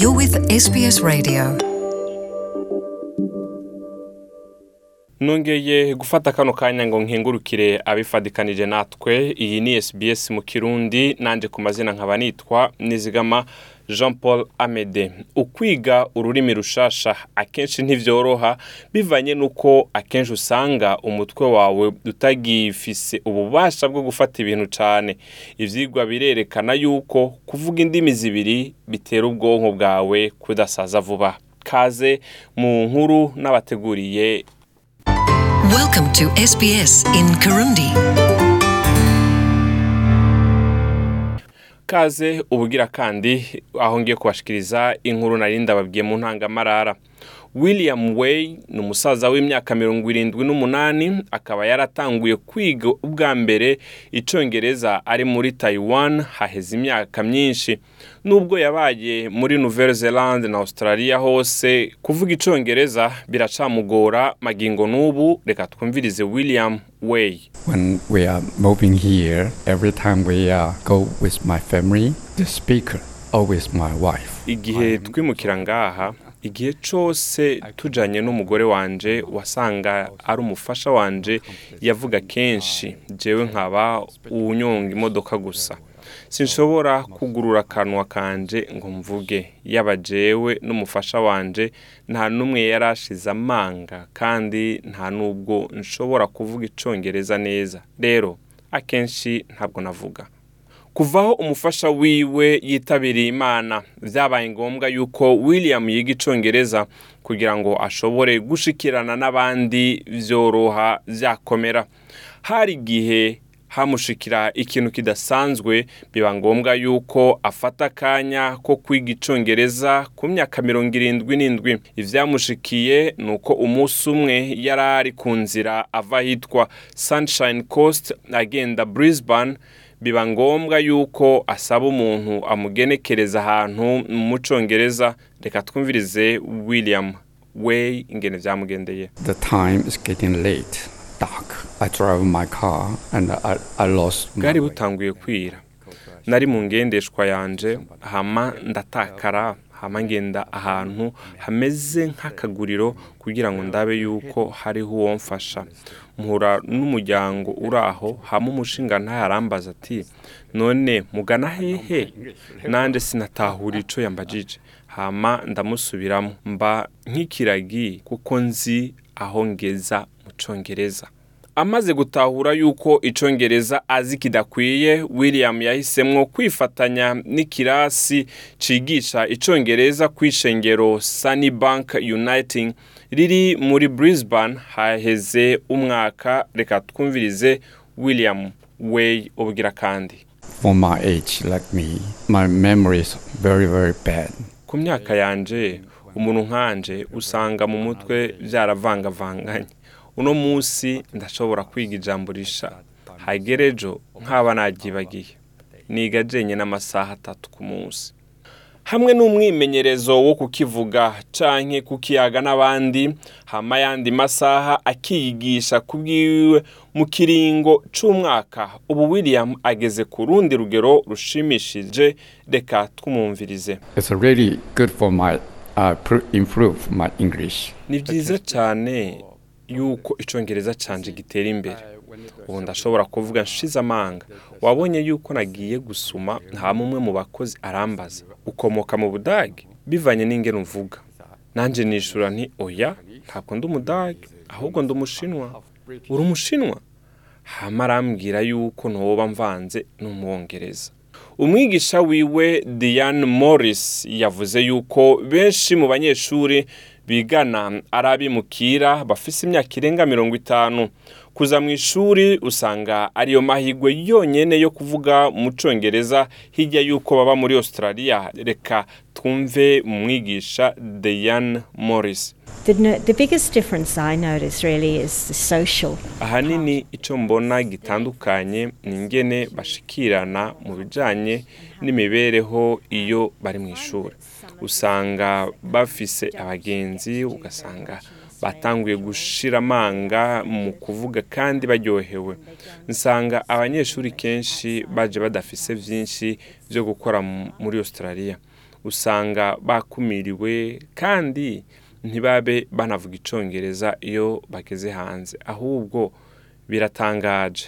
You're with SBS Radio. nongeye gufata kano kanya ngo nkengurukire abifadikanije natwe iyi ni SBS mu kirundi nanje ku mazina nkaba nitwa nizigama jean paul amede. Ukwiga ururimi rushasha akenshi ntivyoroha bivanye n'uko akenshi usanga umutwe wawe utagifise ububasha bwo gufata ibintu cane. Ivyigwa birerekana yuko kuvuga indimi zibiri bitera ubwonko bwawe kudasaza vuba. Kaze mu nkuru n'abateguriye. Welcome to SBS in Kirundi. Kaze ubugira kandi aho ngiye kubashikiriza inkuru nari ndababwiye mu ntangamarara. William way ni umusaza w'imyaka mirongo irindwi n'umunani akaba yaratanguye kwiga ubwa mbere icongereza ari muri taiwan haheze imyaka myinshi. Nubwo yabaye muri nouvelle zelande na australia hose kuvuga icongereza biracamugora. Magingo n'ubu reka twumvirize william way. When we are moving here, every time we uh, go with my family, the speaker always my wife. igihe twimukira ngaha igihe cose tujanye n'umugore wanje wasanga ari umufasha wanje yavuga kenshi. Jewe nkaba uwunyonga imodoka gusa. Sinshobora kugurura akanwa kanje ngo mvuge. Yaba jewe n'umufasha wanje nta n'umwe yarashize amanga kandi nta n'ubwo nshobora kuvuga icongereza neza. Rero akenshi ntabwo navuga. Kuvaho umufasha wiwe yitabiriye imana. Byabaye ngombwa yuko william yiga icongereza kugira ngo ashobore gushikirana n'abandi vyoroha vyakomera. Hari igihe hamushikira ikintu kidasanzwe biba ngombwa yuko afata akanya ko kwiga icongereza ku myaka mirongo irindwi n'indwi. Ivyamushikiye ni uko umunsi umwe yari ari ku nzira ava ahitwa sunshine coast agenda brisbane biba ngombwa yuko asaba umuntu amugenekereza ahantu mu congereza reka twumvirize william way ingene vyamugendeye The time is getting late, dark. I drive my car and I, I lost my bwari butanguye kwira. Nari mu ngendeshwa yanje hama ndatakara. Hama ngenda ahantu hameze nk'akaguriro kugira ngo ndabe yuko hariho uwo mfasha. Mpura n'umuryango uri aho hama umushinga ntayarambaza ati none mugana hehe? Nanje sinatahura ico yambajije? Hama ndamusubiramo mba nk'ikiragi kuko nzi aho ngeza mu congereza. Amaze gutahura yuko icongereza azi kidakwiye william yahisemwo kwifatanya n'ikirasi cigisha icongereza kw'ishengero sunny bank uniting. Riri muri brisbane haheze umwaka reka twumvirize william way ubugira kandi. For my age, like me, my memory is very, very bad. ku myaka yanje umuntu nkanje usanga mu mutwe byaravangavanganye. Uno munsi ndashobora kwiga ijambo risha hagere ejo nkaba nagibagiye. Niga jenye n'amasaha atatu ku munsi. Hamwe n'umwimenyerezo wo kukivuga canke kukiyaga n'abandi hama yandi masaha akiyigisha kubwiwe mu kiringo c'umwaka. Ubu william ageze ku rundi rugero rushimishije. Reka twumumvirize uh, ni byiza cyane yuko icongereza canje gitera imbere. Ubu ndashobora kuvuga nshize amanga. wabonye yuko nagiye gusuma nta mumwe mu bakozi arambaza. Ukomoka mu budage bivanye n'ingene uvuga nanjye nishura nti oya ntabwo ndi umudage ahubwo ndi umushinwa. Uri umushinwa? Hama arambwira yuko ntoba mvanze n'umwongereza. Umwigisha wiwe diane morris yavuze yuko benshi mu banyeshuri bigana. Ari abimukira bafise imyaka irenga mirongo itanu. Kuza mu ishuri usanga ariyo mahigwe yonyene yo kuvuga mu congereza hirya y'uko baba muri australia. Reka twumve umwigisha diane morris. The, no- the biggest difference I notice really is the social. ahanini icyo mbona gitandukanye ni ingene bashikirana mu bijyanye n'imibereho iyo bari mu ishuri. Usanga bafise abagenzi ugasanga batanguye gushira amanga mu kuvuga kandi baryohewe. Nsanga abanyeshuri kenshi baje badafise byinshi byo gukora mu- muri australia. Usanga bakumiriwe kandi ntibabe banavuga icongereza iyo bageze hanze. Ahubwo biratangaje.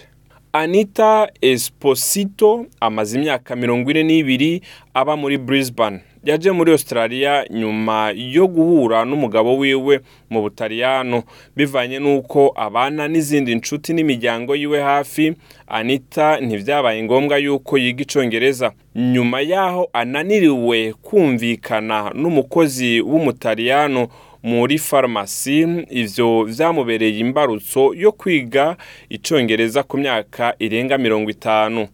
Anita esposito amaze imyaka mirongo ine n'ibiri aba muri brisbane. Yaje muri australia nyuma yo guhura n'umugabo wiwe mu butaliyano. Bivanye n'uko abana n'izindi nshuti n'imiryango yiwe hafi anita ntibyabaye ngombwa yuko yiga icongereza. Nyuma y'aho ananiriwe kumvikana n'umukozi w'umutaliyano muri farumasi ivyo vyamubereye imbarutso yo kwiga icongereza ku myaka irenga mirongo itanu.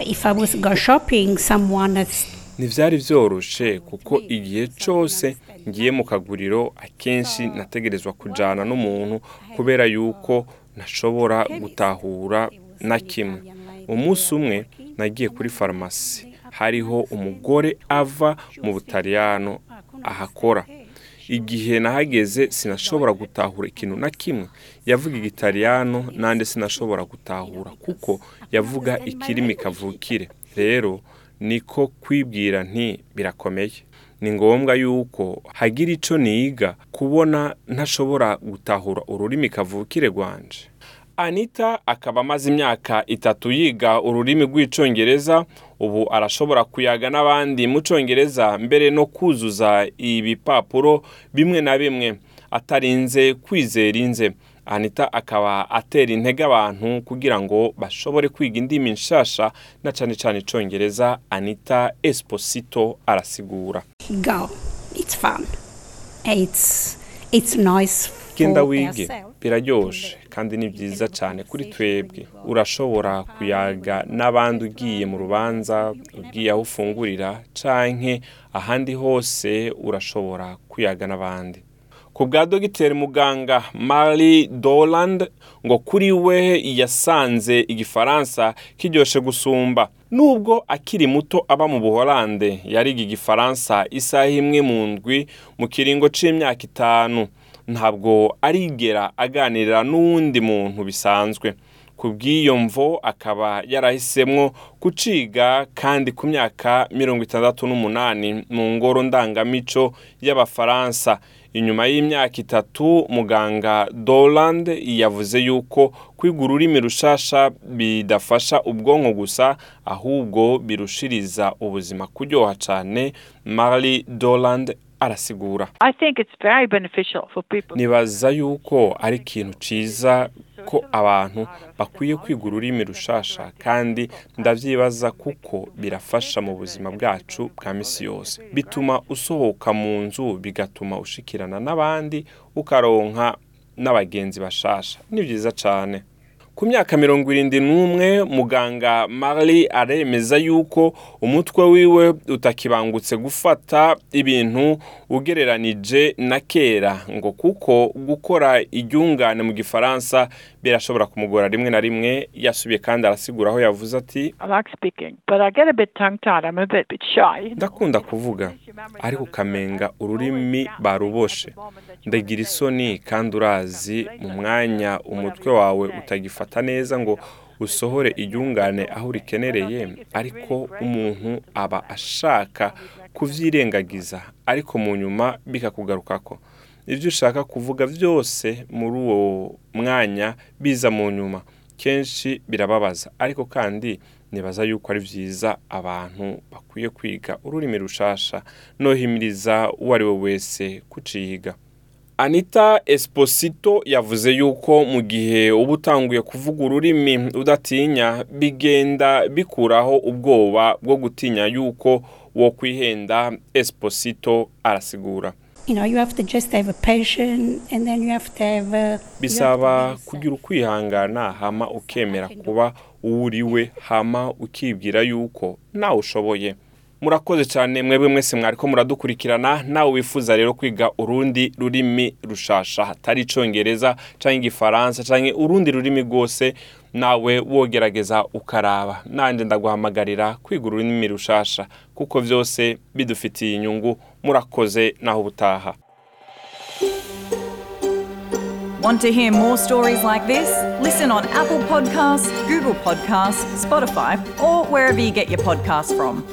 If go shopping, someone has ntivyari vyoroshe kuko igihe cose ngiye mu kaguriro akenshi nategerezwa kujana n'umuntu kubera yuko ntashobora gutahura na kimwe. Umunsi umwe nagiye kuri farumasi. Hariho umugore ava mu butaliyano ahakora. Igihe nahageze sinashobora gutahura ikintu na kimwe. Yavuga igitaliyano nande sinashobora gutahura kuko yavuga ikirimi kavukire. Rero niko kwibwira nti birakomeye. Ni ngombwa yuko hagira ico niga kubona ntashobora gutahura ururimi kavukire rwanje. Anita akaba amaze imyaka itatu yiga ururimi rw'icongereza ubu arashobora kuyaga n'abandi mu congereza mbere no kuzuza ibipapuro bimwe na bimwe atarinze kwizera inze anita akaba atera intege abantu kugira ngo bashobore kwiga indimi nshasha na cane cane icongereza anita esposito arasigura go. It's fun. It's it's nice. Genda wige. biraryoshe kandi ni byiza cyane kuri twebwe. Urashobora kuyaga n'abandi ugiye mu rubanza ugiye aho ufungurira canke ahandi hose urashobora kuyaga n'abandi. Ku bwa dogiteri muganga Marie Doland ngo kuri we yasanze igifaransa kiryoshe gusumba. Nubwo akiri muto aba mu buholande yariga igifaransa isaha imwe mu ndwi mu kiringo c'imyaka itanu. Ntabwo arigera aganira n'uwundi muntu bisanzwe. Ku bw'iyo mvo akaba yarahisemwo kuciga kandi ku myaka mirongo itandatu n'umunani mu ngoro ndangamico y'abafaransa. Inyuma y'imyaka itatu muganga Doland yavuze yuko kwiga ururimi rushasha bidafasha ubwonko gusa ahubwo birushiriza ubuzima kuryoha cane. Marie Doland arasigura nibaza yuko ari ikintu ciza ko abantu bakwiye kwiga ururimi rushasha kandi ndavyibaza kuko birafasha mu buzima bwacu bwa misi yose. Bituma usohoka mu nzu bigatuma ushikirana n'abandi ukaronka n'abagenzi bashasha. Ni byiza cane. Ku myaka mirongo irindwi n'umwe muganga Marie aremeza yuko umutwe wiwe utakibangutse gufata ibintu ugereranije na kera ngo kuko gukora iryungane mu gifaransa birashobora kumugora rimwe na rimwe yasubiye kandi arasigura aho yavuze ati ndakunda kuvuga ariko ukamenga ururimi baruboshe. Ndagira isoni kandi urazi mu mwanya umutwe wawe utagifata neza ngo usohore iryungane aho urikenereye ariko umuntu aba ashaka kuvyirengagiza ariko mu nyuma bikakugarukako ibyo ushaka kuvuga byose muri uwo mwanya biza mu nyuma. Kenshi birababaza ariko kandi nibaza yuko ari byiza abantu bakwiye kwiga ururimi rushasha nohimiriza uwo ari we wese kuciga anita esposito yavuze yuko mu gihe uba utanguye kuvuga ururimi udatinya bigenda bikuraho ubwoba bwo gutinya yuko wo kwihenda esposito arasigura. Bisaba kugira ukwihangana hama ukemera kuba uwo uriwe hama ukibwira yuko nawe ushoboye murakoze cyane mwebwe mwese mwariko muradukurikirana nawe wifuza rero kwiga urundi rurimi rushasha hatari icongereza canke igifaransa canke urundi rurimi rwose nawe wogerageza ukaraba nanje ndaguhamagarira kwiga ururimi rushasha kuko vyose bidufitiye inyungu murakoze naho ubutaha Want to hear more stories like this? Listen on Apple Podcasts, Google Podcasts, Spotify, or wherever you get your podcasts from.